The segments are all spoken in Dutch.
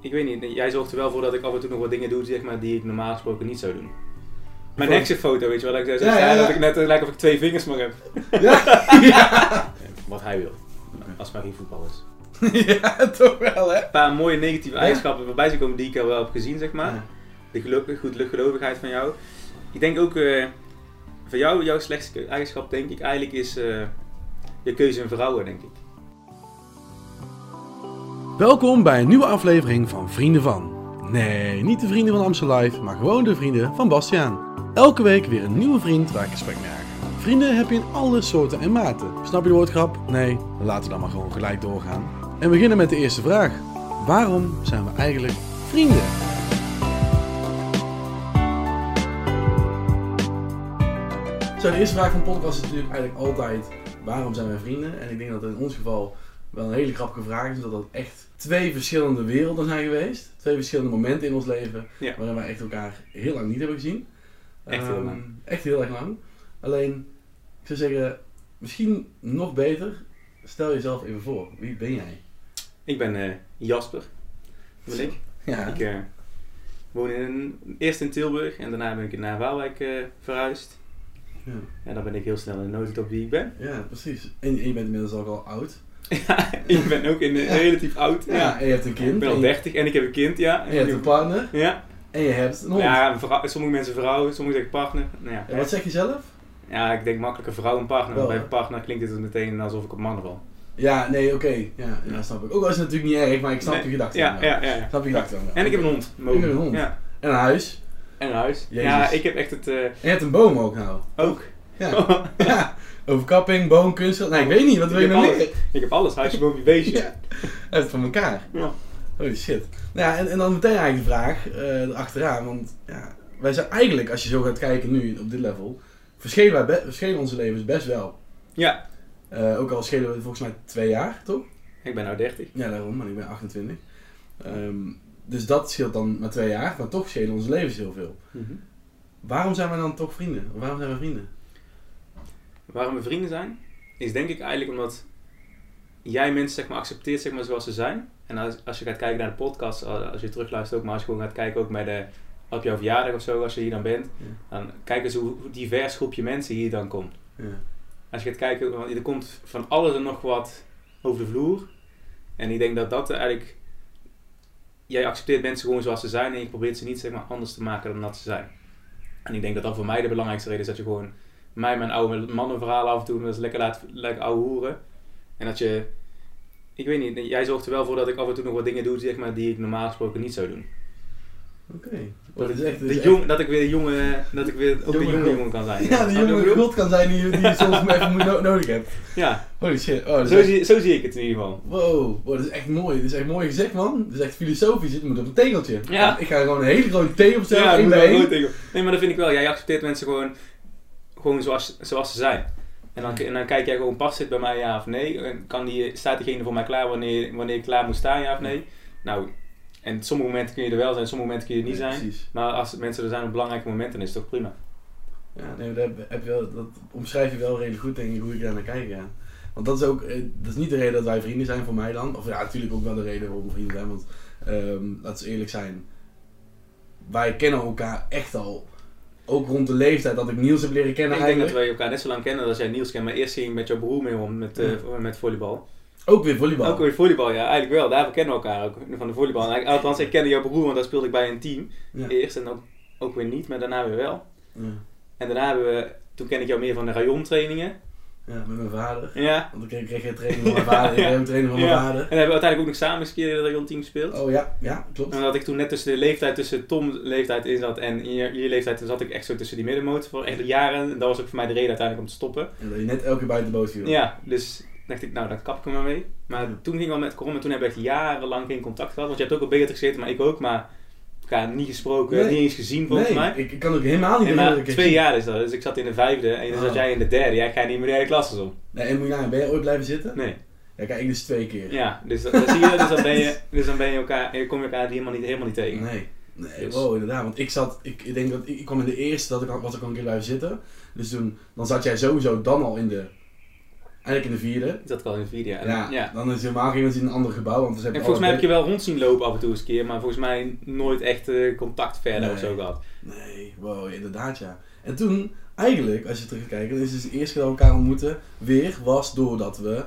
ik weet niet, jij zorgt er wel voor dat ik af en toe nog wat dingen doe zeg maar, die ik normaal gesproken niet zou doen. Mijn Voor- exit foto, weet je wel, dat ik zo Ja, ja, ja. dat ik net eh, lijkt of ik twee vingers maar heb. Ja, ja. Wat hij wil, als het maar geen voetbal is. ja, toch wel, hè? Een paar mooie negatieve Ja. eigenschappen voorbij zijn komen die ik al wel heb gezien, zeg maar. Ja. De gelo- goedgelovigheid van jou. Ik denk ook, eh van jou, jouw slechtste eigenschap denk ik eigenlijk is eh, je keuze in vrouwen, denk ik. Welkom bij een nieuwe aflevering van Vrienden van. Nee, niet de vrienden van Amstel Live, maar gewoon de vrienden van Bastiaan. Elke week weer een nieuwe vriend waar ik gesprek mee aanga. Vrienden heb je in alle soorten en maten. Snap je de woordgrap? Nee, laten we dan maar gewoon gelijk doorgaan. En beginnen met de eerste vraag. Waarom zijn we eigenlijk vrienden? Zo, de eerste vraag van podcast is natuurlijk eigenlijk altijd: waarom zijn wij vrienden? En ik denk dat in ons geval wel een hele grappige vraag is, omdat dat echt twee verschillende werelden zijn geweest. Twee verschillende momenten in ons leven Ja. waarin wij echt elkaar heel lang niet hebben gezien. Echt heel Ehm, lang. Echt heel erg lang. Alleen, ik zou zeggen, misschien nog beter, stel jezelf even voor. Wie ben jij? Ik ben eh, Jasper, ben ik. Ja. Ik eh, woon in, eerst in Tilburg en daarna ben ik naar Waalwijk eh, verhuisd. Ja. En dan ben ik heel snel in de nood op wie ik ben. ja, precies. En, en je bent inmiddels ook al oud. Ja, ik ben ook in, Ja. relatief oud. Ja. Ja. en je hebt een kind. Ik ben al en, je, 30 en ik heb een kind, ja. en je hebt een partner. Ja, En je hebt een hond. ja vrouw- sommige mensen vrouwen, sommigen zeggen partner. Nou ja, En wat zeg je zelf? ja, ik denk makkelijker vrouw en partner. Wel, bij partner klinkt het meteen alsof ik op mannen val. Ja, nee, oké. Ja, ja, snap ik. Ook al is het natuurlijk niet erg, maar ik snap Nee, je gedachten. Ja, ja, ja. ja. Snap je wel. En ik heb een hond. Je hebt een hond. Ja. En een huis. En een huis. Jezus. Ja, ik heb echt het eh, En je hebt een boom ook nou. ook. Ja. ja. Overkapping, boom. Nee, ik weet niet. Wat wil je Ik nog meer? ik heb alles. Huisje, boompje, beestje. Ja. Uit van elkaar. Ja. Holy shit. Nou ja, en, en dan meteen eigenlijk de vraag eh achteraan. Want ja, wij zijn eigenlijk, als je zo gaat kijken nu op dit level, verschillen, wij verschillen onze levens best wel. Ja. Eh, ook al schelen we volgens mij twee jaar, toch? Ik ben nou 30. Ja, daarom, maar ik ben 28. Ehm, dus dat scheelt dan maar twee jaar, maar toch schelen onze levens heel veel. Waarom zijn we dan toch vrienden? Waarom zijn we vrienden? Waarom we vrienden zijn, is denk ik eigenlijk omdat jij mensen zeg maar, accepteert zeg maar, zoals ze zijn. En als, als je gaat kijken naar de podcast, als je terugluistert ook, maar als je gewoon gaat kijken ook bij de, op jouw verjaardag of zo, als je hier dan bent, Ja. dan kijk eens hoe, hoe divers groepje mensen hier dan komt. Ja. Als je gaat kijken, want er komt van alles en nog wat over de vloer. En ik denk dat dat eigenlijk, jij accepteert mensen gewoon zoals ze zijn en je probeert ze niet zeg maar, anders te maken dan dat ze zijn. En ik denk dat dat voor mij de belangrijkste reden is dat je gewoon mij mijn oude mannenverhalen af en toe dat is lekker laat lekker ouwe hoeren. En dat je, ik weet niet, jij zorgt er wel voor dat ik af en toe nog wat dingen doe zeg maar, die ik normaal gesproken niet zou doen. Oké. Dat is echt... dat is de echt- jong, dat ik weer jonge, dat ik weer ook Jonge een jonge jongen kan zijn. Ja, ik jonge god kan zijn die, die je soms even no- nodig hebt. Ja, Holy shit. Oh, zo echt- zie, zo zie ik het in ieder geval. Wow, wow, dat is echt mooi. Dat is echt mooi gezegd, man. Dat is echt filosofisch. Het moet op een tegeltje. Ja. Ik ga gewoon een hele grote thee opstellen, Ja, nooit tegen- Nee, maar dat vind ik wel. Jij accepteert mensen gewoon, gewoon zoals, zoals ze zijn. En dan, en dan kijk jij gewoon, past dit bij mij ja of nee? En kan die, staat diegene voor mij klaar wanneer, wanneer ik klaar moet staan ja of nee? Nou, en sommige momenten kun je er wel zijn, sommige momenten kun je er niet zijn. Precies. Maar als mensen er zijn op belangrijke momenten, dan is het toch prima. Ja, nee, dat, heb, je wel, dat omschrijf je wel redelijk goed, denk ik, hoe ik daar naar kijk, ja. Want dat is ook, eh, dat is niet de reden dat wij vrienden zijn voor mij dan. Of ja, natuurlijk ook wel de reden waarom we vrienden zijn, want ehm, laten we eerlijk zijn. Wij kennen elkaar echt al, ook rond de leeftijd dat ik Niels heb leren kennen ik denk dat wij elkaar net zo lang kennen als jij Niels kent. Maar eerst ging ik met jouw broer mee om met, eh, met volleybal. Ook weer volleybal. Ook weer volleybal, ja, eigenlijk wel. Daar kennen we elkaar ook van de volleybal. En althans, ik kende jouw broer, want daar speelde ik bij een team. Ja. Eerst en ook, ook weer niet, maar daarna weer wel. Ja. En daarna hebben we, toen ken ik jou meer van de rayontrainingen. Ja, met mijn vader. Ja. Want ik kreeg, geen training van mijn vader, ik kreeg ook training van mijn Ja. vader. En we hebben uiteindelijk ook nog samen eens een keer in het rayonteam gespeeld. Oh ja, ja, klopt. En dat ik toen net tussen de leeftijd, tussen Tom's leeftijd in zat en je, je leeftijd, toen zat ik echt zo tussen die middenmotor voor echt jaren. En dat was ook voor mij de reden uiteindelijk om te stoppen. En dat je net elke keer buiten de boot viel. Ja, dus dacht ik, nou dan kap ik er maar mee. Maar Ja. toen ging wel met corona, toen hebben we echt jarenlang geen contact gehad. Want je hebt ook op Beatrix gezeten, maar ik ook, maar elkaar niet gesproken, Nee. niet eens gezien volgens nee, mij. ik, ik kan ook helemaal niet ik twee jaar is dat, dus ik zat in de vijfde en dan zat Ah. jij in de derde. Jij gaat niet meer de hele klas om. Nee, en moet je nagaan, ben je ooit blijven zitten? Nee. Ja, kijk, ik dus twee keer. Ja, dus dat, dat zie je, dus dan ben je, dus dan ben je elkaar, je kom je elkaar helemaal niet, helemaal niet tegen. Nee. Nee, Dus- wow, inderdaad. Want ik zat, ik, ik denk dat ik, ik kwam in de eerste, dat ik, al- was ik al een keer blijven zitten. Dus toen, dan zat jij sowieso dan al in de Eigenlijk in de vierde. Is dat wel in de video? En, Ja, ja. dan is het helemaal geen in een ander gebouw. Want we En volgens mij heb je wel rond zien lopen af en toe eens een keer, maar volgens mij nooit echt eh, contact verder Nee. of zo gehad. Nee, wow, inderdaad ja. En toen, eigenlijk, als je terugkijkt, dan is het de eerste keer dat we elkaar ontmoeten weer, was doordat we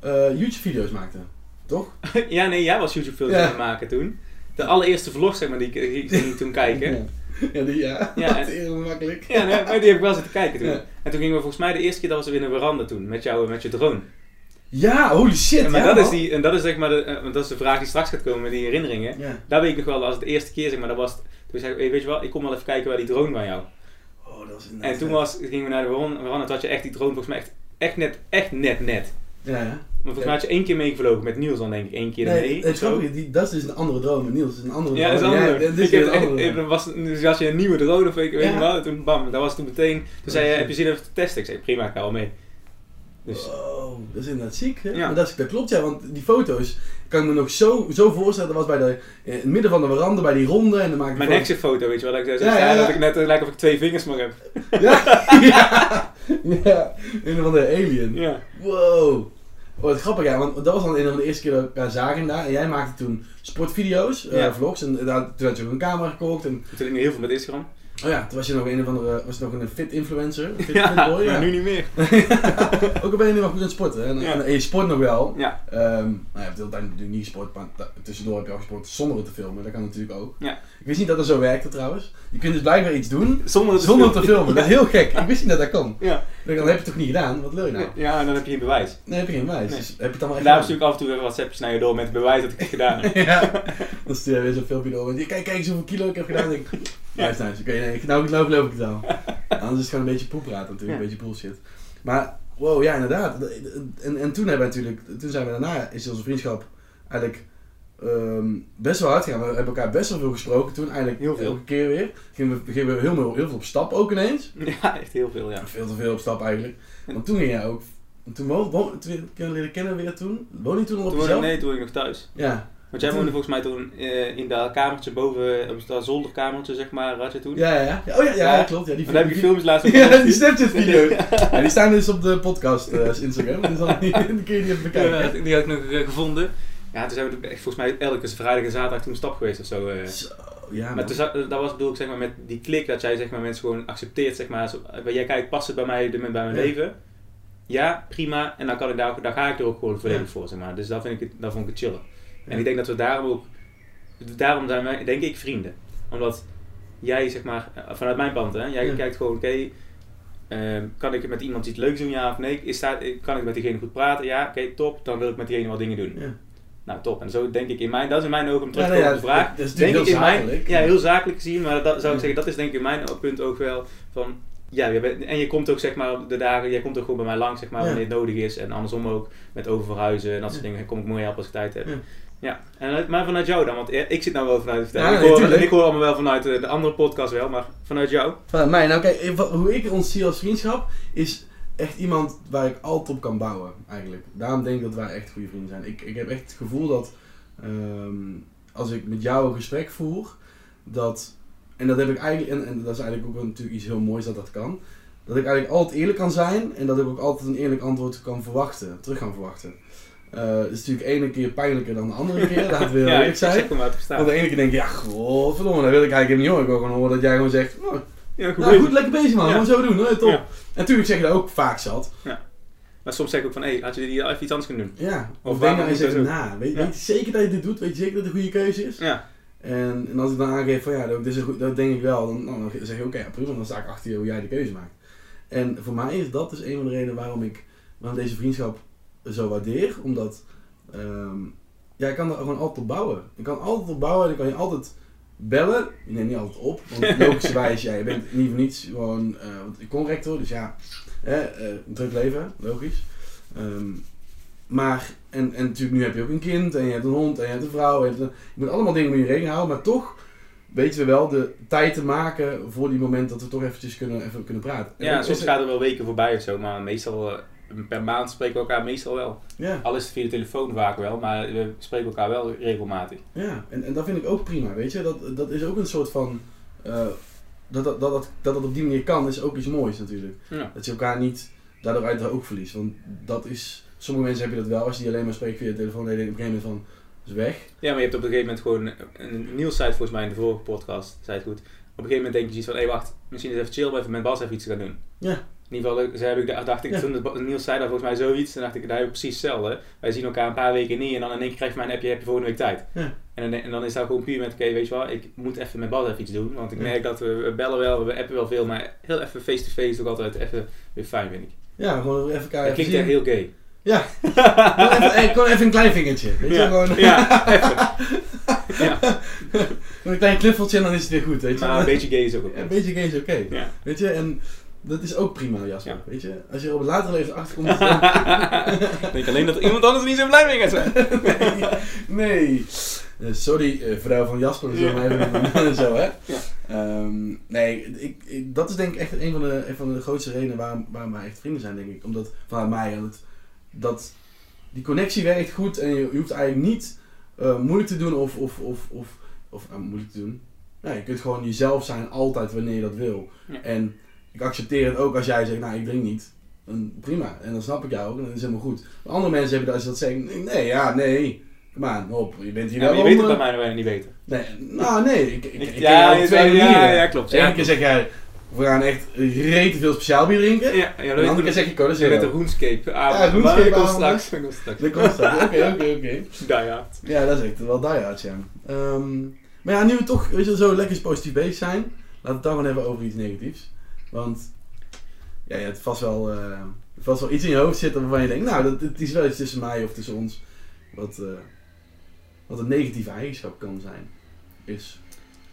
eh, YouTube-video's maakten. Toch? ja, nee, jij was YouTube-filmpjes Ja. aan het maken toen. De allereerste vlog, zeg maar, die ik, die ik toen kijken. Ja, die, ja. Ja, dat is heel makkelijk. Ja, nee, maar die heb ik wel zitten kijken toen. Ja. En toen gingen we volgens mij de eerste keer dat was we in een veranda toen, met jou met je drone. Ja, holy shit. En, maar ja, dat, is die, en dat is zeg maar de, eh, want dat is de vraag die straks gaat komen met die herinneringen. Ja. Daar weet ik nog wel, als het de eerste keer zeg maar, dat was, het- toen zei ik, hey, weet je wel, ik kom wel even kijken waar die drone van jou. Oh, dat was inderdaad En toen was, gingen we naar de veranda, veranda, toen had je echt die drone volgens mij echt, echt net, echt net, net. Ja, ja. Maar volgens mij had je één keer meegevlogen met Niels dan denk ik, één keer Nee, mee. het grappige, die, dat is dus een andere drone. Niels is een andere Ja, dat is drone. een andere. Ja, dit is een was, dus als je een nieuwe drone of ik weet wat, toen bam, dat was toen meteen. Toen zei je, heb je zin even te testen? Ik zei, prima, ik ga wel mee. Dus, Wow, dat is inderdaad ziek. Hè? Ja. Maar dat, is, dat klopt ja, want die foto's kan ik me nog zo, zo voorstellen. Dat was bij de, in het midden van de veranda, bij die ronde. En dan maak ik mijn exit foto, weet je wel, dat ik zei, Ja, ja, dat ik net, lijkt of ik twee vingers maar heb. Ja, ja, ja. Een of andere alien. Ja. Wow. Oh, wat grappig, ja, want dat was dan een van de eerste keer dat we elkaar zagen daar. En jij maakte toen sportvideo's, eh, vlogs. En daar, toen had je ook een camera gekocht. En, Toen ik nu heel veel met Instagram. Oh ja, toen was je nog een of andere, was je nog een fit influencer. Een fit, Ja, maar nu niet meer. ook al ben je nu wel goed aan het sporten. En, Ja. en, en je sport nog wel. Ja. Ehm nou, je hebt de hele tijd natuurlijk niet gesport, maar tussendoor heb je al gesport zonder het te filmen. Dat kan natuurlijk ook. Ja. Ik wist niet dat dat zo werkte trouwens. Je kunt dus blijkbaar iets doen Zonder zonder te filmen. Dat is heel gek. Ik wist niet dat dat kon. Ja. Dan heb je het toch niet gedaan? Wat wil je nou? ja, en dan heb je geen bewijs. Nee, heb je geen wijs. Nee. Dus heb je het dan maar daarom stuur ik af en toe even WhatsAppjes naar je door met bewijs dat ik het gedaan heb. ja. Dan stuur je weer zo'n filmpje door. met, Kijk, kijk eens hoeveel kilo ik heb gedaan. Denk ik, Nice, nice. Oké, nee, nou, nou geloof ik het wel. Anders is het gewoon een beetje poepraat natuurlijk. Ja. Een beetje bullshit. Maar, wow, ja, inderdaad. En, en toen hebben we natuurlijk... Toen zijn we daarna... Is onze vriendschap eigenlijk... ehm, best wel hard gegaan. We hebben elkaar best wel veel gesproken toen. Eigenlijk Heel veel. elke keer weer. Gingen we, gingen we heel, veel- heel veel op stap ook ineens. Ja, echt heel veel, ja. Veel te veel op stap eigenlijk. Want toen ging jij ook... Toen woon, woon, toen we leren kennen weer toen. Woon je toen al op Toen woonde, jezelf? nee, toen woonde ik nog thuis. Ja. Want jij Toen- woonde volgens mij toen eh, in dat kamertje boven, op dat zolderkamertje zeg maar, had je toen. Ja, ja, ja. Oh ja, ja, Ja. klopt. Ja, die daar heb ik die- filmpjes laatst Ja, die gepost. Snapchat video. Ja, die staan dus op de podcast eh, Instagram. Dus dan, dan kun je die even bekijken. Ja, die had ik nog eh, gevonden. Ja, toen zijn we echt volgens mij elke vrijdag en zaterdag toen stap geweest of zo. eh. Zo, ja, Maar toen, dat was bedoel ik zeg maar met die klik dat jij zeg maar mensen gewoon accepteert zeg maar. Zo, eh, jij kijkt, past het bij mij, bij mijn Ja. leven? Ja, prima. En dan, kan ik daar, daar ga ik er ook gewoon volledig Ja. voor zeg maar. Dus dat, vind ik, dat vond ik het chillen. En ik denk dat we daarom ook, daarom zijn wij denk ik vrienden. Omdat jij zeg maar, eh, vanuit mijn kant hè, jij kijkt gewoon oké, ehm, kan ik met iemand iets leuks doen ja of nee? Is daar, kan ik met diegene goed praten? Ja, oké top. Dan wil ik met diegene wel dingen doen. Ja. Nou top. En zo denk ik in mijn, dat is in mijn ogen om terug te komen nee, op de vraag. dat is denk natuurlijk ik heel in mijn, zakelijk. ja, heel zakelijk gezien, maar dat zou ik zeggen, dat is denk ik in mijn punt ook wel van, ja, je bent, en je komt ook zeg maar op de dagen, jij komt ook gewoon bij mij langs zeg maar wanneer het nodig is en andersom ook met oververhuizen en dat soort dingen, kom ik mooi helpen als ik tijd heb. Ja. En, uit- maar vanuit jou dan, want eh, ik zit nou wel vanuit het vertellen. Ja, ik, hoor, ik hoor allemaal wel vanuit eh, de andere podcast wel, maar vanuit jou. Vanuit mij. Nou kijk, eh, hoe ik ons zie als vriendschap is echt iemand waar ik altijd op kan bouwen eigenlijk. Daarom denk ik dat wij echt goede vrienden zijn. Ik, ik heb echt het gevoel dat ehm, als ik met jou een gesprek voer, dat, en dat heb ik eigenlijk, en, en dat is eigenlijk ook natuurlijk iets heel moois dat dat kan, dat ik eigenlijk altijd eerlijk kan zijn en dat ik ook altijd een eerlijk antwoord kan verwachten, terug kan verwachten. Eh, het is natuurlijk ene keer pijnlijker dan de andere keer, we heel ja, eerlijk ik zijn. Want de ene keer denk je, ja, godverdomme, dat wil ik eigenlijk niet horen. Ik wil gewoon horen dat jij gewoon zegt, oh, Ja, goed nou, goed, lekker bezig man, Ja. gewoon zo doen, hoor, top. Ja. Natuurlijk zeg je dat ook vaak zat. Maar soms zeg ik ook van, hé, hey, had je die even iets anders kunnen doen? Ja. Of Of, denk nou eens even na. Weet, Ja. weet je zeker dat je dit doet? Weet je zeker dat het een goede keuze is? Ja, En, en als ik dan aangeef van ja, dat, is een goed, dat denk ik wel, dan, nou, dan zeg je oké, ja, prima, dan sta ik achter je hoe jij de keuze maakt. En voor mij is dat dus een van de redenen waarom ik waarom deze vriendschap zo waardeer. Omdat ehm, ja, ik kan er gewoon altijd op bouwen. Ik kan altijd op bouwen en ik kan je altijd bellen. Je neemt niet altijd op, want logischerwijs, ja, je bent niet voor niets gewoon eh want ik kon rector, dus ja, hè, eh, een druk leven, logisch. Ehm, maar, en, en natuurlijk nu heb je ook een kind en je hebt een hond en je hebt een vrouw. En je, hebt een- je moet allemaal dingen moet je rekening houden, maar toch weten we wel de tijd te maken voor die moment dat we toch eventjes kunnen, even kunnen praten. En ja soms gaat er wel weken voorbij of zo, maar meestal eh, per maand spreken we elkaar meestal wel. Ja, Al is het via de telefoon vaak wel, maar we spreken elkaar wel regelmatig. ja. En, en dat vind ik ook prima, weet je. Dat, dat is ook een soort van... eh, dat, dat, dat, dat, dat op die manier kan, is ook iets moois natuurlijk. Ja. Dat je elkaar niet daardoor uit ook verlies. Want dat is, sommige mensen hebben dat wel, als je die alleen maar spreekt via de telefoon, dan denk je op een gegeven moment van, is weg. Ja, maar je hebt op een gegeven moment gewoon... Een Niels zei het volgens mij in de vorige podcast, zei het goed. Op een gegeven moment denk je iets van, hé wacht, misschien is het even chill om even met Bas even iets te gaan doen. Ja. In ieder geval, zo heb ik, da- dacht ik, toen Niels zei daar volgens mij zoiets, dan dacht ik, daar heb ik precies hetzelfde. Wij zien elkaar een paar weken niet en dan in één keer krijg je mij een appje, heb je volgende week tijd. Ja. En, dan, en dan is dat gewoon puur met, oké, weet je wel, ik moet even met Bas even iets doen. Want ik Ja. merk dat we, we bellen wel, we appen wel veel, maar heel even face-to-face is ook altijd even weer fijn, vind ik. Ja, gewoon even elkaar Dat klinkt echt heel gay. Ja. gewoon, even, eh, gewoon even een klein vingertje. Weet je, gewoon, Ja, even. Ja, een klein knuffeltje en dan is het weer goed, weet je. maar een beetje gay is ook oké. een beetje gay is oké. Weet je, en dat is ook prima, Jasper. Ja. Weet je, als je er op een latere leeftijd achterkomt. Ik denk alleen dat iemand anders er niet zo blij mee gaat zijn. nee. Eh, sorry, eh, vrouw van Jasper, zo, maar even zo hè. Ja. Ehm, nee, ik, ik, dat is denk ik echt een van de, een van de grootste redenen waarom, waarom wij echt vrienden zijn, denk ik. Omdat, vanuit mij, dat, dat die connectie werkt goed en je, je hoeft eigenlijk niet eh, moeilijk te doen of, of, of, of, of moeilijk te doen. Ja, je kunt gewoon jezelf zijn altijd wanneer je dat wil. En ik accepteer het ook als jij zegt, nou ik drink niet. Dan prima, en dan snap ik jou ook en dat is helemaal goed. Maar andere mensen hebben dat als ze dat zeggen, nee, ja, nee. Kom aan, hop, je bent hier Ja, maar je wel weet het bij mij bijna niet weten. Nee, nou nee, ik, ik, ik, ken ja, je twee ja, ja, klopt. De ene Ja, keer zeg jij, we gaan echt rete veel speciaal bier drinken. ja, ja, en de andere keer zeg je cola met de zero. RuneScape avond. Ja, RuneScape komt straks. Komt straks. Dat komt straks. Oké, oké, oké. Ja, dat is echt wel die hard, ja. Ehm, maar ja, nu we toch weet je, zo lekker positief bezig zijn, laten we het dan gewoon even over iets negatiefs. Want ja, je hebt vast wel, eh, vast wel iets in je hoofd zitten waarvan je denkt, nou, dat, het is wel iets tussen mij of tussen ons wat, eh, wat een negatieve eigenschap kan zijn. Is.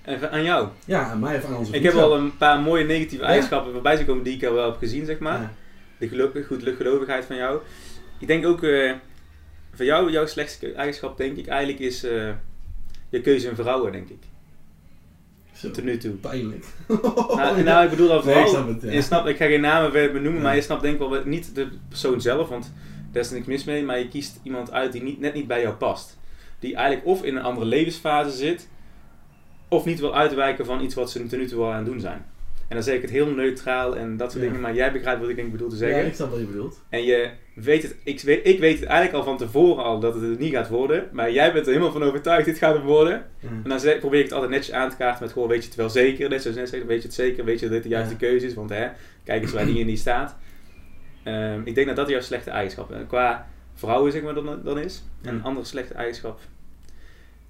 Even aan jou. Ja, aan mij of aan onze Ik heb al een paar mooie negatieve Ja? eigenschappen voorbij zien komen die ik al wel heb gezien, zeg maar. Ja. De geluk, goed gelovigheid van jou. Ik denk ook, eh voor jou, jouw slechtste eigenschap, denk ik, eigenlijk is je keuze in vrouwen, denk ik. Zo, Tot nu toe. pijnlijk. Nou, nou, ik bedoel dan Nee, ik snap het, ja. je snapt, ik ga geen namen verder benoemen, Ja. maar je snapt denk ik wel niet de persoon zelf, want daar is niks mis mee, maar je kiest iemand uit die niet, net niet bij jou past. Die eigenlijk of in een andere levensfase zit, of niet wil uitwijken van iets wat ze tot nu toe al aan het doen zijn. En dan zeg ik het heel neutraal en dat soort Ja. dingen, maar jij begrijpt wat ik denk ik bedoel te Ja, zeggen. ik snap wat je bedoelt. En je weet het, ik weet, ik weet het eigenlijk al van tevoren al dat het het niet gaat worden, maar jij bent er helemaal van overtuigd, dit gaat het worden. Ja. En dan zeg- probeer ik het altijd netjes aan te kaarten met gewoon, weet je het wel zeker? Net zoals net zeggen, weet je het zeker? Weet je dat dit de juiste Ja. keuze is? Want hè, kijk eens waar die in die staat. Ehm, ik denk dat dat jouw slechte eigenschap is. Qua vrouwen zeg maar dan, dan is. En een Ja. andere slechte eigenschap.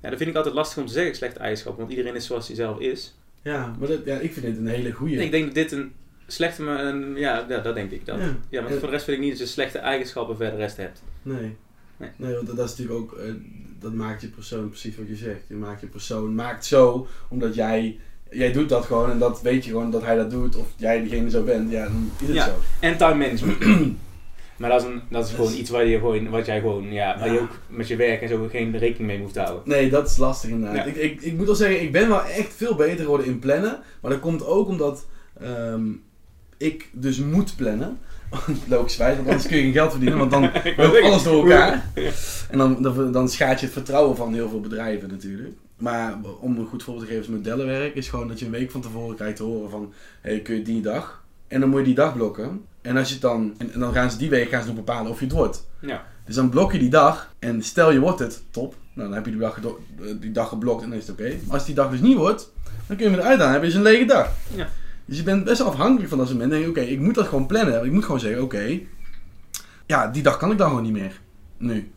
Ja, dat vind ik altijd lastig om te zeggen, slechte eigenschap. Want iedereen is zoals hij zelf is. Ja, maar dat, ja, ik vind het een hele goede. Ik denk dat dit een slechte, maar een, ja, ja, dat denk ik. Dat. Ja. Ja, maar voor de rest vind ik niet dat je slechte eigenschappen verder de rest hebt. Nee. Nee. Nee, want dat, dat is natuurlijk ook, eh, dat maakt je persoon precies wat je zegt. Je maakt je persoon, maakt zo, omdat jij, jij doet dat gewoon en dat weet je gewoon dat hij dat doet, of jij diegene zo bent, ja, dan is het Ja. zo. En time management. maar dat is, een, dat is gewoon iets waar je gewoon, wat jij gewoon, ja, waar je ook met je werk en zo geen rekening mee hoeft houden. Nee, dat is lastig inderdaad. Ja. Ik, ik, ik moet wel zeggen, ik ben wel echt veel beter geworden in plannen, maar dat komt ook omdat ehm, ik dus moet plannen. Logischwijs, want anders kun je geen geld verdienen, want dan loopt alles door elkaar. En dan, dan, dan schaadt je het vertrouwen van heel veel bedrijven natuurlijk. Maar om een goed voorbeeld te geven, is modellenwerk is gewoon dat je een week van tevoren krijgt te horen van, hey, kun je die dag? En dan moet je die dag blokken. En als je het dan, en, dan gaan ze die week gaan ze nog bepalen of je het wordt. Ja. Dus dan blok je die dag en stel je wordt het, top. Nou, dan heb je die dag, eh, die dag geblokt en dan is het oké. Als die dag dus niet wordt, dan kun je hem eruit halen. Dan heb je dus een lege dag. Ja. Dus je bent best wel afhankelijk van dat. Dan denk je, oké, ik moet dat gewoon plannen. Ik moet gewoon zeggen, oké, ja, die dag kan ik dan gewoon niet meer. Nu.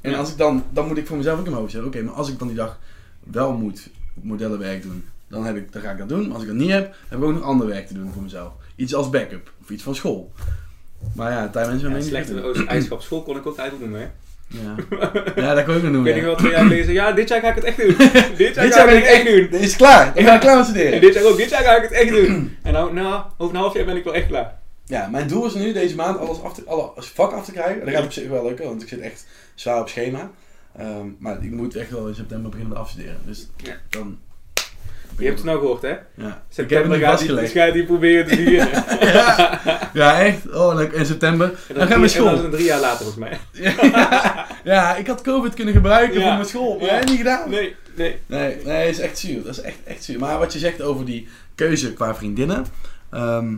En Ja. als ik dan, dan moet ik voor mezelf ook in mijn hoofd zeggen, oké, maar als ik dan die dag wel moet modellenwerk doen, dan, heb ik, dan ga ik dat doen. Maar als ik dat niet heb, heb ik ook nog ander werk te doen voor mezelf. Iets als backup of iets van school. Maar ja, time management Ja, ben ik in. eigenschap school kon ik ook uitnoemen, hè. Ja. ja, dat kan ik ook nog Ik doen. weet ja. niet wel twee jaar zei, ja, dit jaar ga ik het echt doen. dit jaar Dit ga ik het echt doen. Dit is klaar. Ik ga klaar met En studeren. dit jaar ook, dit jaar ga ik het echt doen. En nou, nou, over een half jaar ben ik wel echt klaar. Ja, mijn doel is nu deze maand alles af te, alle vak af te krijgen. Dat gaat op zich wel lukken, want ik zit echt zwaar op schema. Ehm, maar ik moet echt wel in september beginnen met afstuderen. Dus Ja. dan... Je hebt het nou gehoord, hè? Ja. Ik heb September het gaat vastgelegd. gaat hij proberen te beginnen. ja. ja, echt. Oh, leuk. In september. En Dan gaan we En dat is school. een drie jaar later, volgens mij. ja, ja, ik had COVID kunnen gebruiken voor mijn school. Maar dat niet gedaan. Nee, nee. Nee, nee, is echt zuur. Dat is echt, echt zuur. Maar wat je zegt over die keuze qua vriendinnen. ehm,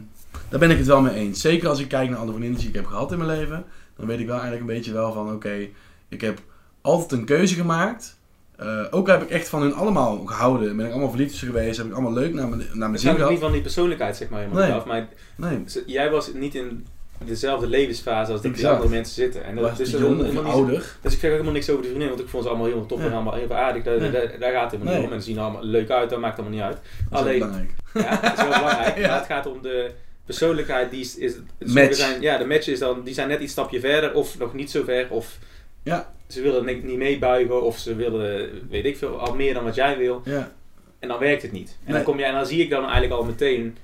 Daar ben ik het wel mee eens. Zeker als ik kijk naar alle vriendinnen die ik heb gehad in mijn leven. Dan weet ik wel eigenlijk een beetje wel van, oké, ik heb altijd een keuze gemaakt. Eh, ook heb ik echt van hun allemaal gehouden. Ben ik allemaal verliefd geweest. Heb ik allemaal leuk naar mijn, naar mijn Het zin niet van die persoonlijkheid, zeg maar, helemaal Nee. af. Maar Nee, jij was niet in dezelfde levensfase als die andere mensen zitten. En dat was dus is jong helemaal niet- ouder. Dus ik zeg ook helemaal niks over die vriendin, want ik vond ze allemaal heel tof Ja. en allemaal heel aardig. Daar, Ja. daar, daar gaat het helemaal Nee. niet om. En ze zien er allemaal leuk uit, dat maakt allemaal niet uit. Dat is Alleen, belangrijk. ja, dat is wel belangrijk. Ja. Maar het gaat om de persoonlijkheid. Die is, is, Match. Zijn, ja, de match is dan, die zijn net iets stapje verder of nog niet zo ver. Of Ja. Ze willen ni- niet meebuigen of ze willen, weet ik veel, al meer dan wat jij wil. Ja, En dan werkt het niet. En, Nee. dan, kom je, en dan zie ik dan eigenlijk al meteen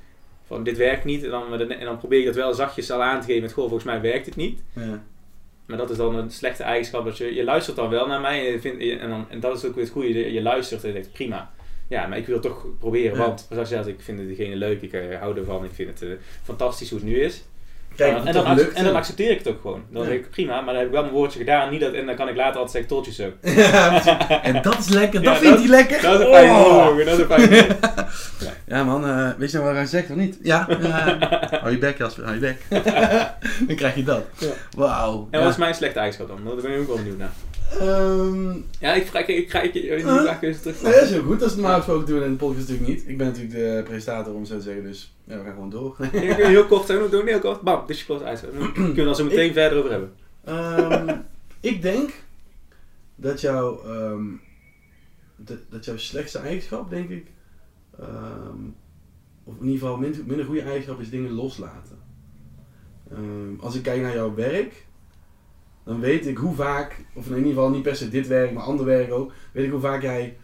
van dit werkt niet. En dan, en dan probeer ik dat wel zachtjes al aan te geven met goh, volgens mij werkt het niet. ja. Maar dat is dan een slechte eigenschap. Dat je, je luistert dan wel naar mij en, je vindt, en, dan, en dat is ook weer het goede. Je, je luistert en je denkt prima. Ja, maar ik wil toch proberen. Ja. Want zoals je zegt, ik vind diegene leuk. Ik eh, hou ervan. Ik vind het eh, fantastisch hoe het nu is. Kijk, Uh, en, dan lukt. en dan ja. accepteer ik het ook gewoon. Dan Ja. zeg ik prima, maar dan heb ik wel mijn woordje gedaan. Niet dat, en dan kan ik later altijd zeggen, tot je zo. Ja, en dat is lekker. Ja, Dat vindt dat- hij lekker. Dat is een fijne Oh. jongen. Dat is een fijne Ja man, eh, weet je nou wat hij zegt of niet? Ja. eh, hou je bek Jasper, hou je bek. dan krijg je dat. Ja. Wauw. En Ja. wat is mijn slechte eigenschap dan? Daar ben ik ook wel benieuwd naar. Ehm, Ja, ik vraag, ik, ik, ik, Huh? vraag terug. nou, dat is heel goed. Dat is normaal gesproken doen we in de podcast natuurlijk niet. Ik ben natuurlijk de presentator om het zo te zeggen, dus ja, we gaan gewoon door. Wil heel kort doen, doen heel kort. Bam, dit is je kort uit. Daar kunnen we dan zo meteen verder over hebben. Ehm, ik denk dat, jouw ehm, dat, dat jouw slechtste eigenschap, denk ik, of in ieder geval minder, minder goede eigenschap, is dingen loslaten. Als ik kijk naar jouw werk, dan weet ik hoe vaak, of in ieder geval niet per se dit werk, maar ander werk ook, weet ik hoe vaak jij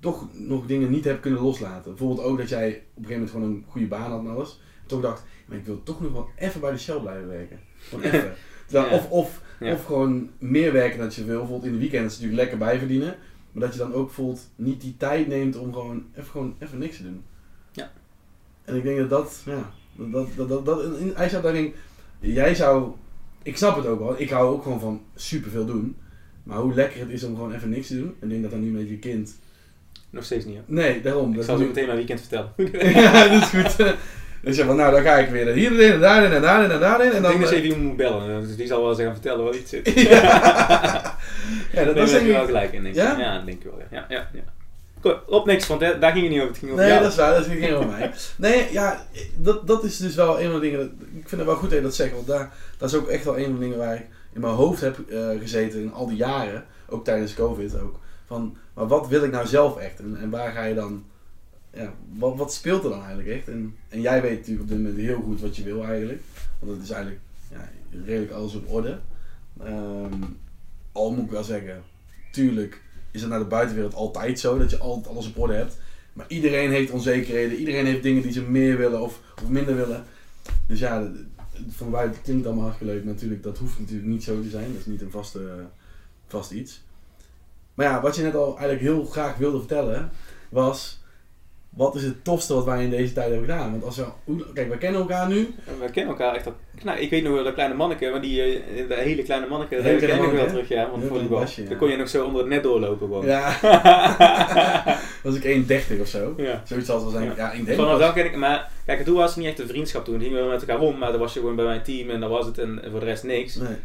toch nog dingen niet hebt kunnen loslaten. Bijvoorbeeld ook dat jij op een gegeven moment gewoon een goede baan had en alles. En toch dacht, maar ik wil toch nog wel even bij de Shell blijven werken. Gewoon even. Terwijl, Ja. of, of, Ja. of gewoon meer werken dan je wil. Bijvoorbeeld in de weekend is het natuurlijk lekker bijverdienen. Maar dat je dan ook voelt niet die tijd neemt om gewoon even, gewoon even niks te doen. Ja. En ik denk dat dat, ja, dat, dat, dat, dat, dat hij zou daarin, jij zou, ik snap het ook wel, ik hou ook gewoon van superveel doen. Maar hoe lekker het is om gewoon even niks te doen. En ik denk dat dan nu met je kind, Nog steeds niet. Hoor. nee, daarom. Ik dat zal nu- meteen mijn weekend vertellen. ja, dat is goed. Dus ja, van nou dan ga ik weer hierin en daarin en daarin en daarin. En Ik dan, denk dat ze even iemand moet bellen. Dus die zal wel eens gaan vertellen wat iets zit. ja, Nee, dat, is je denk wel ik... gelijk in, denk ik. Ja? Ja, denk ik wel. Ja, ja, ja. Op niks, want daar daar ging het niet over. Het ging over Nee, jou. dat is waar, dat geen over mij. Nee, ja, dat, dat is dus wel een van de dingen. dat- Ik vind het wel goed dat je dat zegt, want daar, dat is ook echt wel een van de dingen waar ik in mijn hoofd heb eh, gezeten in al die jaren, ook tijdens COVID ook. Van, maar wat wil ik nou zelf echt? En, en waar ga je dan, ja, wat, wat speelt er dan eigenlijk echt? En, en jij weet natuurlijk op dit moment heel goed wat je wil eigenlijk, want het is eigenlijk ja, redelijk alles op orde. Ehm, al moet ik wel zeggen, tuurlijk is het naar de buitenwereld altijd zo dat je altijd alles op orde hebt. Maar iedereen heeft onzekerheden, iedereen heeft dingen die ze meer willen of, of minder willen. Dus ja, van buiten klinkt allemaal hartstikke leuk. Natuurlijk, dat hoeft natuurlijk niet zo te zijn. Dat is niet een vaste, vast iets. Maar ja, wat je net al eigenlijk heel graag wilde vertellen, was... Wat is het tofste wat wij in deze tijd hebben gedaan? Want als we... Kijk, wij kennen elkaar nu. We kennen elkaar echt al. Nou, ik weet nog wel dat kleine manneke, maar die eh, de hele kleine manneke, dat ken ik wel terug, ja, want Heel voor die klein bal. basje, ja. Dan kon je nog zo onder het net doorlopen gewoon. Ja, was ik 1,30 of zo. Ja. Zoiets als wel zijn. Ja, denk Vanaf dat- dan ken ik, maar kijk, toen was het niet echt een vriendschap toen. Toen gingen we met elkaar om, maar dan was je gewoon bij mijn team en dat was het en voor de rest niks. Nee.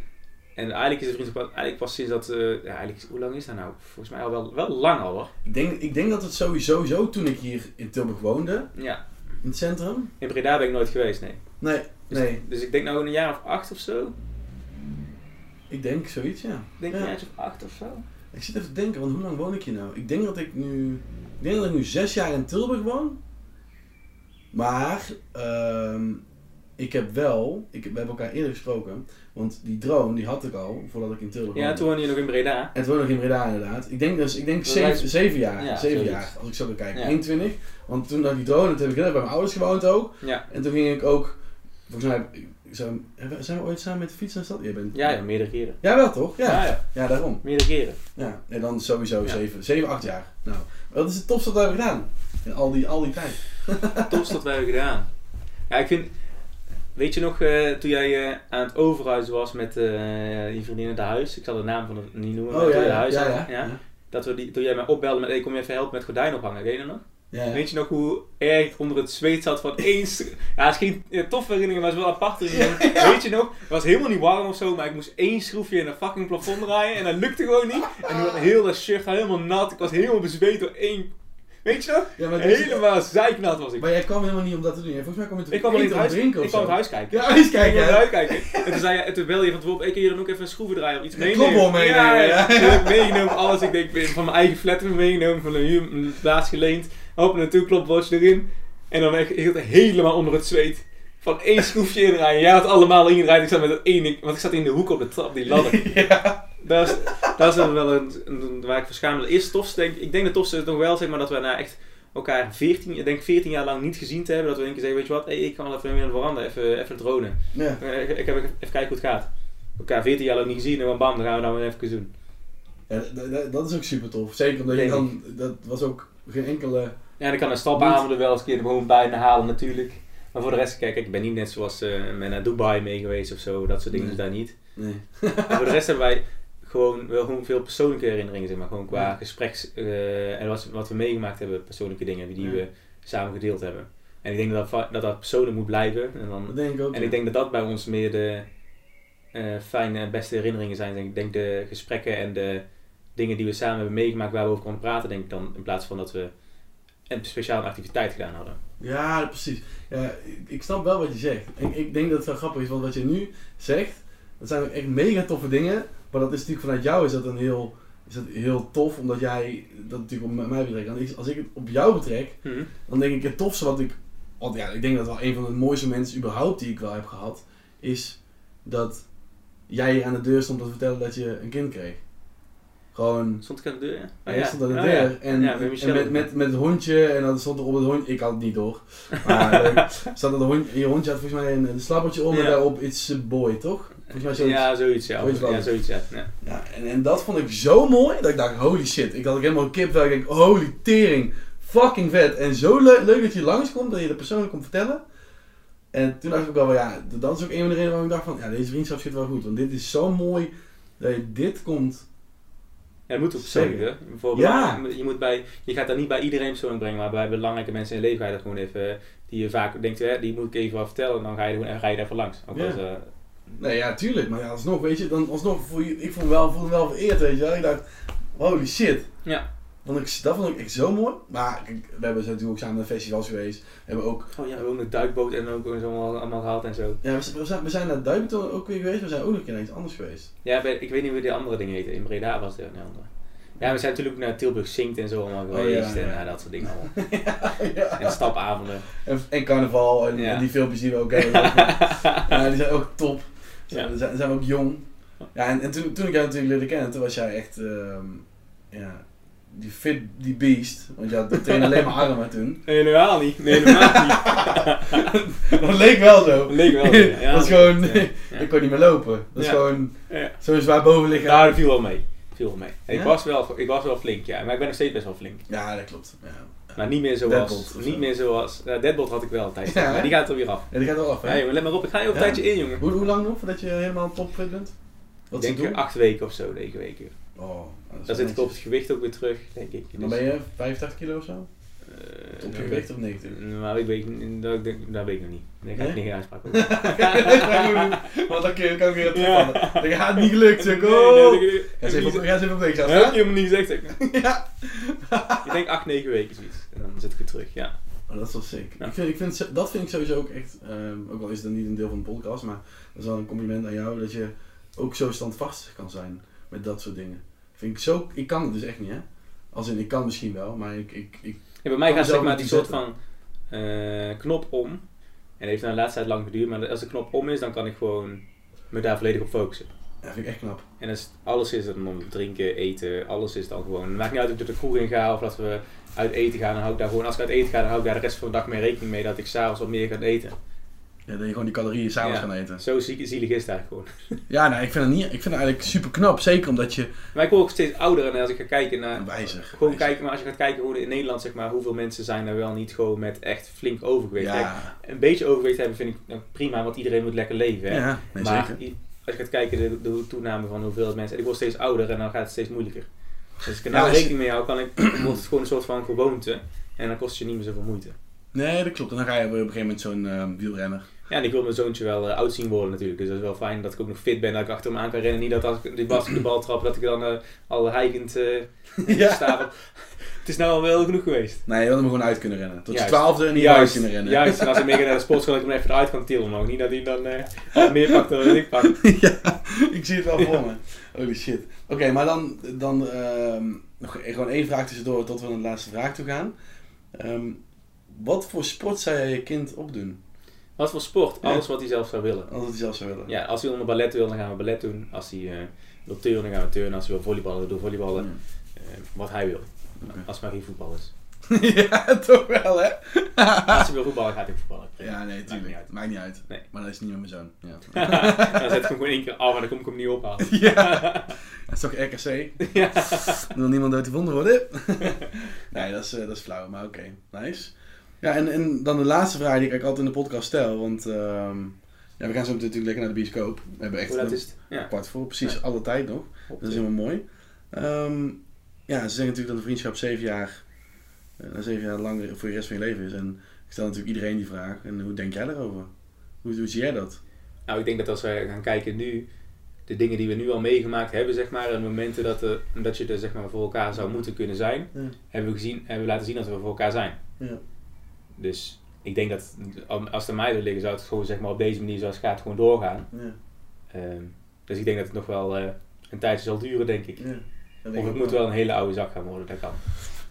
En eigenlijk is de vriendschap eigenlijk pas sinds dat, eh, ja, eigenlijk, hoe lang is dat nou? Volgens mij al wel, wel lang al hoor. Ik denk, ik denk dat het sowieso zo toen ik hier in Tilburg woonde, Ja, in het centrum. in Breda ben ik nooit geweest, nee. Nee, Dus, nee. dus ik denk nou een jaar of acht of zo. Ik denk zoiets, ja. Ik denk Ja. een jaartje of acht of zo. Ik zit even te denken, want hoe lang woon ik hier nou? Ik denk dat ik nu, ik denk dat ik nu zes jaar in Tilburg woon. Maar ehm, ik heb wel, ik, we hebben elkaar eerder gesproken, want die drone die had ik al voordat ik in Tilburg Ja, woonde. toen woonde je nog in Breda. En toen woonde ik in Breda inderdaad. Ik denk dus, ik denk Dat zeven, zeven jaar. Ja, zeven jaar, als ik zo kan kijken. Ja. 21. Want toen had ik die drone, toen heb ik erg bij mijn ouders gewoond ook. Ja, En toen ging ik ook, volgens mij, zijn, we ooit samen met de fiets naar de stad? Jij bent, ja, ja meerdere keren. Ja, wel toch? Ja, Ja, ja. ja, daarom. meerdere keren. Ja, en dan sowieso Ja. zeven, zeven, acht jaar. Nou, wat is het tofste wat we hebben gedaan? In al die, al die tijd. Tofst dat wij hebben gedaan. Ja, ik vind... Weet je nog, eh, toen jij eh, aan het overhuizen was met eh je vriendin in het huis, ik zal de naam van het niet noemen, maar Oh toen ja, huis ja, dat we die, toen jij mij opbelde met, hey, kom je even helpen met gordijn ophangen, weet je dat nog? Weet je nog hoe erg onder het zweet zat van één... st- Ja, het is geen toffe herinnering, maar het is wel apart. Weet je nog? Het was helemaal niet warm of zo, maar ik moest één schroefje in een fucking plafond draaien en dat lukte gewoon niet. En toen was heel dat shirt helemaal nat. Ik was helemaal bezweet door één... Weet je nog? Ja, maar, dit is- Helemaal zeiknat was ik. maar jij kwam helemaal niet om dat te doen. Volgens mij kwam je te Ik kwam alleen huis, drinken ik kwam het huis kijken. Ja, Ik kijken. hè. huis kijken. En toen, zei je, en toen belde je van tevoren, ik kun je dan ook even een schroeven draaien of iets Een meenemen. klopbol meenemen, Ja, ja. ja. Ik meegenomen, alles. Ik denk, van mijn eigen flat ik meegenomen, van de huur, een plaats geleend. Hop, naartoe, klopbordje erin. En dan echt heel- helemaal onder het zweet. Van één schroefje indraaien. Jij had allemaal ingedraaid. Ik zat met dat één ding, want ik zat in de hoek op de trap, die ladder. Ja. Dat is, dat is dan wel een, een- waar ik verschamel. Eerst tofste, denk ik, denk de tofste is nog wel, zeg maar, dat we na echt elkaar 14, ik denk 14 jaar lang niet gezien te hebben. Dat we een keer zeggen, weet je wat, hey, ik kan wel even de veranda, even, even dronen. Ja. Eh, Ik, ik heb even kijken hoe het gaat. Elkaar 14 jaar lang niet gezien en dan bam, dan gaan we dat weer even doen. Ja, dat is ook super tof. Zeker omdat je dan, dat was ook geen enkele... Ja, ik kan een stapavond er wel eens een keer gewoon bijna halen natuurlijk. Maar voor de rest, kijk, ik ben niet net zoals ben naar Dubai mee geweest of zo, dat soort dingen Nee. daar niet. Nee. Voor de rest hebben wij gewoon wel gewoon veel persoonlijke herinneringen, zeg maar. Gewoon qua Ja. gespreks eh, en wat, wat we meegemaakt hebben, persoonlijke dingen die Ja. we samen gedeeld hebben. En ik denk dat dat, dat, dat persoonlijk moet blijven. En, dan, Dat denk ik ook. en ja. ik denk dat dat bij ons meer de eh, fijne en beste herinneringen zijn. Ik denk de gesprekken en de dingen die we samen hebben meegemaakt waar we over konden praten, denk ik dan, in plaats van dat we een speciale activiteit gedaan hadden. Ja, precies. Ja, ik, snap wel wat je zegt. Ik, ik denk dat het wel grappig is, want wat je nu zegt, dat zijn ook echt mega toffe dingen. Maar dat is natuurlijk vanuit jou is dat een heel, is dat heel tof, omdat jij dat natuurlijk op mij betrekt. Want ik- als ik het op jou betrek, dan denk ik het tofste wat ik, want ja, ik denk dat wel een van de mooiste mensen überhaupt die ik wel heb gehad, is dat jij hier aan de deur stond om te vertellen dat je een kind kreeg. Gewoon, Stond ik aan de deur? Ja, ja, jij stond aan de Oh, deur. ja. En, Ja, met en met, met, met het hondje, en dan stond er op het hondje, ik had het niet door. Maar. Zat er de hond, je hondje had volgens mij een, een slappertje om en daarop It's a boy, toch? Volgens mij zoiets. Ja, zoiets, ja. Zoiets ja, wel. zoiets, ja. ja. Ja, en, en dat vond ik zo mooi dat ik dacht, holy shit. Ik had ook helemaal kip dat ik denk, holy tering, fucking vet. En zo le- leuk dat je langskomt, dat je de persoonlijk komt vertellen. En toen dacht ik ook wel, ja, dat is ook een van de redenen waarom ik dacht van, ja, deze vriendschap zit wel goed. Want dit is zo mooi dat je dit komt. Ja, het moet ook Zeker. persoonlijk, hè. Voor Ja. je, moet bij, je gaat dat niet bij iedereen persoonlijk brengen, maar bij belangrijke mensen in je leven ga je dat gewoon even, die je vaak denkt, hè, die moet ik even wat vertellen, en dan ga je, gewoon- ga je daar even langs. Ook Ja. als, eh, Nee, ja, tuurlijk. Maar ja, alsnog, weet je, dan alsnog voel je, ik vond me wel, voelde me wel vereerd, weet je wel. Ik dacht, holy shit. ja. Vond ik, dat vond ik echt zo mooi. Maar kijk, we hebben natuurlijk ook samen naar festivals geweest. We hebben ook, Oh ja, we hebben ook een duikboot en ook zo allemaal, allemaal gehad en zo. ja, we, zijn, we zijn naar Duiventon ook weer geweest. We zijn ook nog een keer naar iets anders geweest. Ja, ik weet niet hoe die andere dingen heten. In Breda was er een andere. Ja, we zijn natuurlijk naar Tilburg Zingt en zo allemaal Oh, ja, geweest en ja. dat soort dingen allemaal. ja. En stapavonden. En, en carnaval en, en die filmpjes die we ook hebben. ja, die zijn ook top. Ja. Dan zijn, zijn we ook jong. Ja, en, en toen, toen ik jou natuurlijk leerde kennen, toen was jij echt, ehm, ja, die fit, die beest. Want je had trainde alleen maar armen toen. Nee, helemaal niet. Nee, helemaal niet. dat leek wel zo. Leek wel. zo, Ja, dat is gewoon, Ja, ik kon niet meer lopen. Dat is gewoon zo'n zwaar bovenlichaam. Daar viel wel mee. Viel wel mee. Ik, was wel, ik was wel flink, ja. Maar ik ben nog steeds best wel flink. Ja, dat klopt. Ja. Maar niet meer zoals... Niet zo. meer zoals... Uh, Deadbolt had ik wel een tijdje. Ja, maar die gaat er weer af. Ja, die gaat wel af, hè? Ja, jongen, let maar op. Ik ga je ook een Ja? tijdje in, jongen. Hoe, hoe lang nog voordat je helemaal topfit bent? Wat ik denk doen? acht weken of zo, negen weken. Oh, dat is Dan zit ik op het gewicht ook weer terug, denk ik. Dan ben je 85 kilo of zo? eh, Op je nou, gewicht of 90? Nou, ik weet, dat, dat, weet ik nog niet. Daar ga ik Nee? niet uitspraak over. Want dan kan ik weer terugvallen. Dat gaat niet gelukt, zeg. Oh. nee, nee, Ga eens even op- op Dat heb je helemaal niet gezegd. zeg. Ja. Ik denk 8, 9 weken zoiets. Dan zit ik weer terug, ja. Oh, dat is wel sick. Ja. Ik vind, ik vind, dat vind ik sowieso ook echt, ehm, ook al is het niet een deel van de podcast, maar dat is wel een compliment aan jou dat je ook zo standvastig kan zijn met dat soort dingen. Vind ik zo, ik kan het dus echt niet, hè. Als in, ik kan misschien wel, maar ik, ik, ik Ja, bij mij gaat zeg maar die soort van eh, knop om. En dat heeft nou de laatste tijd lang geduurd, maar als de knop om is, dan kan ik gewoon me daar volledig op focussen. Ja, vind ik echt knap. En alles is dan om drinken, eten, alles is dan gewoon. Het maakt niet uit of ik de kroeg in ga of dat we uit eten gaan. Dan hou ik daar gewoon, als ik uit eten ga, dan hou ik daar de rest van de dag mee rekening mee dat ik s'avonds wat meer ga eten. Ja, dat je gewoon die calorieën s'avonds Ja. kan eten. Zo zie- zielig is het eigenlijk gewoon. Ja, nou, ik vind het niet, ik vind het eigenlijk super knap. Zeker omdat je... Maar ik word ook steeds ouder en als ik ga kijken naar... Wijzer. Gewoon kijken, maar als je gaat kijken hoe in Nederland, zeg maar, hoeveel mensen zijn er wel niet gewoon met echt flink overgewicht. Kijk, Ja, een beetje overgewicht hebben vind ik nou, prima, want iedereen moet lekker leven. Hè? ja nee, maar zeker. Als je gaat kijken, de, de toename van hoeveel mensen. En ik word steeds ouder en dan gaat het steeds moeilijker. Dus als ik er nou rekening mee hou, kan ik, wordt het gewoon een soort van gewoonte. En dan kost je niet meer zoveel moeite. Nee, dat klopt. En dan ga je op een gegeven moment zo'n ehm, wielrenner. Ja, en ik wil mijn zoontje wel eh, oud zien worden natuurlijk. Dus dat is wel fijn dat ik ook nog fit ben, dat ik achter hem aan kan rennen. Niet dat als ik die bas de bal trap, dat ik dan eh, al heigend eh Ja. sta. Het is nou al wel genoeg geweest. Nee, je wil hem gewoon uit kunnen rennen. Tot je twaalfde en niet uit kunnen rennen. Juist, en als ik meer naar de sportschool, dat ik hem even eruit kan tillen omhoog. Niet dat hij dan meer pakt dan ik pak. ja, ik zie het wel voor me. Holy shit. Oké, maar dan, dan ehm, nog e- gewoon één vraag tussendoor tot we naar de laatste vraag toe gaan. Ehm, wat voor sport zou jij je kind opdoen? Wat voor sport? Ja. Alles wat hij zelf zou willen. Als het hij zelf zou willen. Ja, als hij onder ballet wil, dan gaan we ballet doen. Als hij eh, wil turnen, dan gaan we turnen. Als hij wil volleyballen, dan doen we volleyballen. Eh, wat hij wil. Als maar geen voetbal is. ja, toch wel hè? Als hij wil voetballen, gaat hij voetballen. ja, nee, Maakt tuurlijk. niet uit. Maakt niet uit. Nee. Maar dat is niet met mijn zoon. Ja. dan zet ik hem gewoon één keer af en dan kom ik hem niet ophalen. ja. Dat is toch RKC? ja. Wil niemand dood gevonden worden? nee, dat is, eh, dat is flauw, maar oké. Nice. Ja, en, en dan de laatste vraag die ik altijd in de podcast stel. Want ehm, ja, we gaan zo meteen natuurlijk lekker naar de bioscoop. We hebben echt een is het? Ja. kwart voor, precies Ja. alle tijd nog. Op Dat is helemaal mooi. Ehm, ja, ze zeggen natuurlijk dat een vriendschap zeven jaar, eh, zeven jaar lang voor de rest van je leven is. En ik stel natuurlijk iedereen die vraag. En hoe denk jij daarover? Hoe, hoe zie jij dat? Nou, ik denk dat als we gaan kijken nu, de dingen die we nu al meegemaakt hebben, zeg maar, en momenten dat, er, dat je er zeg maar, voor elkaar zou moeten kunnen zijn, Ja. hebben we, gezien, hebben we laten zien dat we voor elkaar zijn. Ja. Dus ik denk dat als het aan mij zou liggen, zou het gewoon zeg maar, op deze manier zoals het gaat gewoon doorgaan. Ja. Ehm, dus ik denk dat het nog wel eh, een tijdje zal duren, denk ik. Ja. Dat denk Of ik het moet wel een hele oude zak gaan worden, dat kan.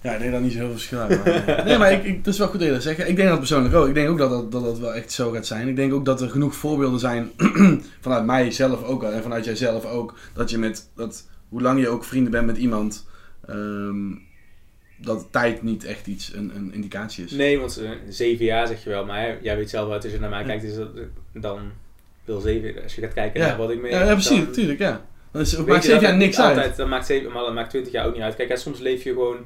Ja, ik denk dat niet zo heel veel verschil. Maar, nee, maar ik, ik, het is wel goed dat je dat zegt. Ik denk dat persoonlijk ook. Ik denk ook dat dat, dat dat wel echt zo gaat zijn. Ik denk ook dat er genoeg voorbeelden zijn vanuit mijzelf ook al en vanuit jijzelf ook. Dat je met, dat, hoe lang je ook vrienden bent met iemand, ehm, dat tijd niet echt iets, een, een indicatie is. Nee, want eh, zeven jaar zeg je wel, maar jij weet zelf wel, als je naar mij Ja. kijkt, is dat, dan wil zeven, als je gaat kijken Ja. naar wat ik mee Ja, ja precies, natuurlijk, ja. Dan is, maakt zeven jaar niks altijd, uit. Dat maakt, zeven, maar dat maakt 20 jaar ook niet uit. Kijk, soms leef je gewoon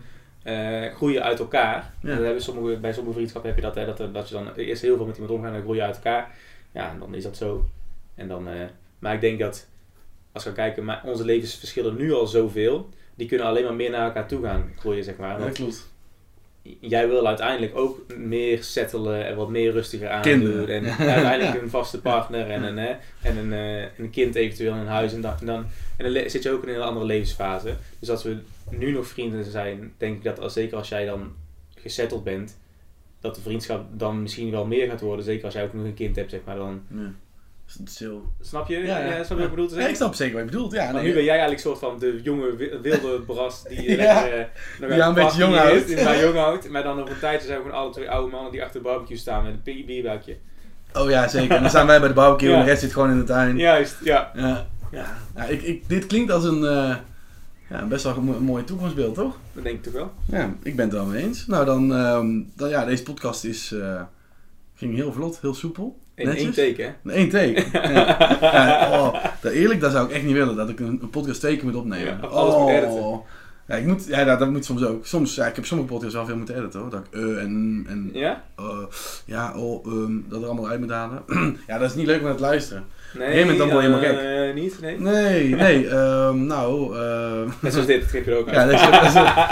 eh, groeien uit elkaar. Ja. Dat hebben sommige, bij sommige vriendschappen heb je dat, hè, dat, dat je dan eerst heel veel met iemand omgaat en dan groei je uit elkaar. Ja, en dan is dat zo. En dan, eh, maar ik denk dat, als we gaan kijken, maar onze levens verschillen nu al zoveel. Die kunnen alleen maar meer naar elkaar toe gaan groeien, zeg maar. Ja, Want klopt. jij wil uiteindelijk ook meer settelen en wat meer rustiger aan Kinderen. doen. En Ja. uiteindelijk een vaste partner en een, hè, en een, eh, een kind eventueel in huis. En dan, en dan, en dan zit je ook in een hele andere levensfase. Dus als we nu nog vrienden zijn, denk ik dat als, zeker als jij dan gesetteld bent, dat de vriendschap dan misschien wel meer gaat worden. Zeker als jij ook nog een kind hebt, zeg maar. Dan, Ja. Snap je? Ja, ja. snap je wat ik bedoel te Ja, ik snap zeker wat je bedoelt. Ja, Maar nee, nu ben jij eigenlijk soort van de jonge wi- wilde bras die Ja. lekker, eh, nog Die jou een beetje jong is, houdt. Die mij jong houdt. Maar dan over een tijdje zijn we gewoon alle twee oude mannen die achter de barbecue staan met een bierbuikje. Oh ja, zeker. En dan staan wij bij de barbecue en Ja. de rest zit gewoon in de tuin. Juist, ja. Ja. Ja, Ja, ik, ik, dit klinkt als een eh, ja, best wel een mooi toekomstbeeld, toch? dat denk ik toch wel. Ja, ik ben het er wel mee eens. Nou, dan, ehm, dan ja, deze podcast is, eh, ging heel vlot, heel soepel. In één teken, hè? In één take. ja. Ja, oh, dat, eerlijk, dat zou ik echt niet willen, dat ik een, een podcast twee keer moet opnemen. Ja, alles moet editen. Ja, ik moet, ja dat, dat moet soms ook. Soms, ja, ik heb sommige podcasts wel veel moeten editen hoor. Dat ik eh en, en Ja? eh, ja, oh, ehm, dat er allemaal uit moet halen. ja, dat is niet leuk om te luisteren. Nee, een gegeven moment dan word je eh, niet, nee. Nee, nee, ehm, nou, ehm, Net zoals dit, dat je er ook Ja,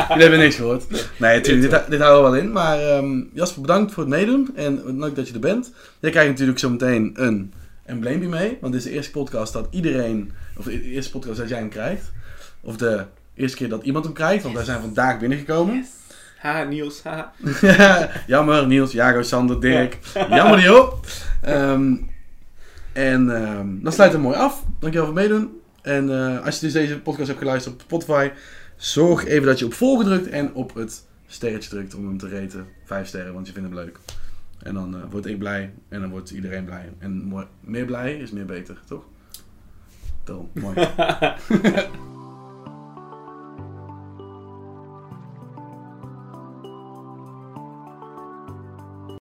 jullie hebben niks gehoord. Nee, natuurlijk, dit, dit houden we wel in. Maar ehm, Jasper, bedankt voor het meedoen. En leuk dat je er bent. Jij krijgt natuurlijk zo meteen een embleempje mee. Want dit is de eerste podcast dat iedereen... Of de eerste podcast dat jij hem krijgt. Of de eerste keer dat iemand hem krijgt. Want wij zijn vandaag binnengekomen. Ha, Niels, ha. Jammer, Niels, Jago, Sander, Dirk. Jammer die op. Ehm, en ehm, dan sluit het mooi af. Dankjewel voor het meedoen. En eh, als je dus deze podcast hebt geluisterd op Spotify, zorg even dat je op volgen drukt en op het sterretje drukt om hem te raten. Vijf sterren, want je vindt hem leuk. En dan eh, word ik blij en dan wordt iedereen blij. En meer blij is meer beter, toch? Toch, mooi.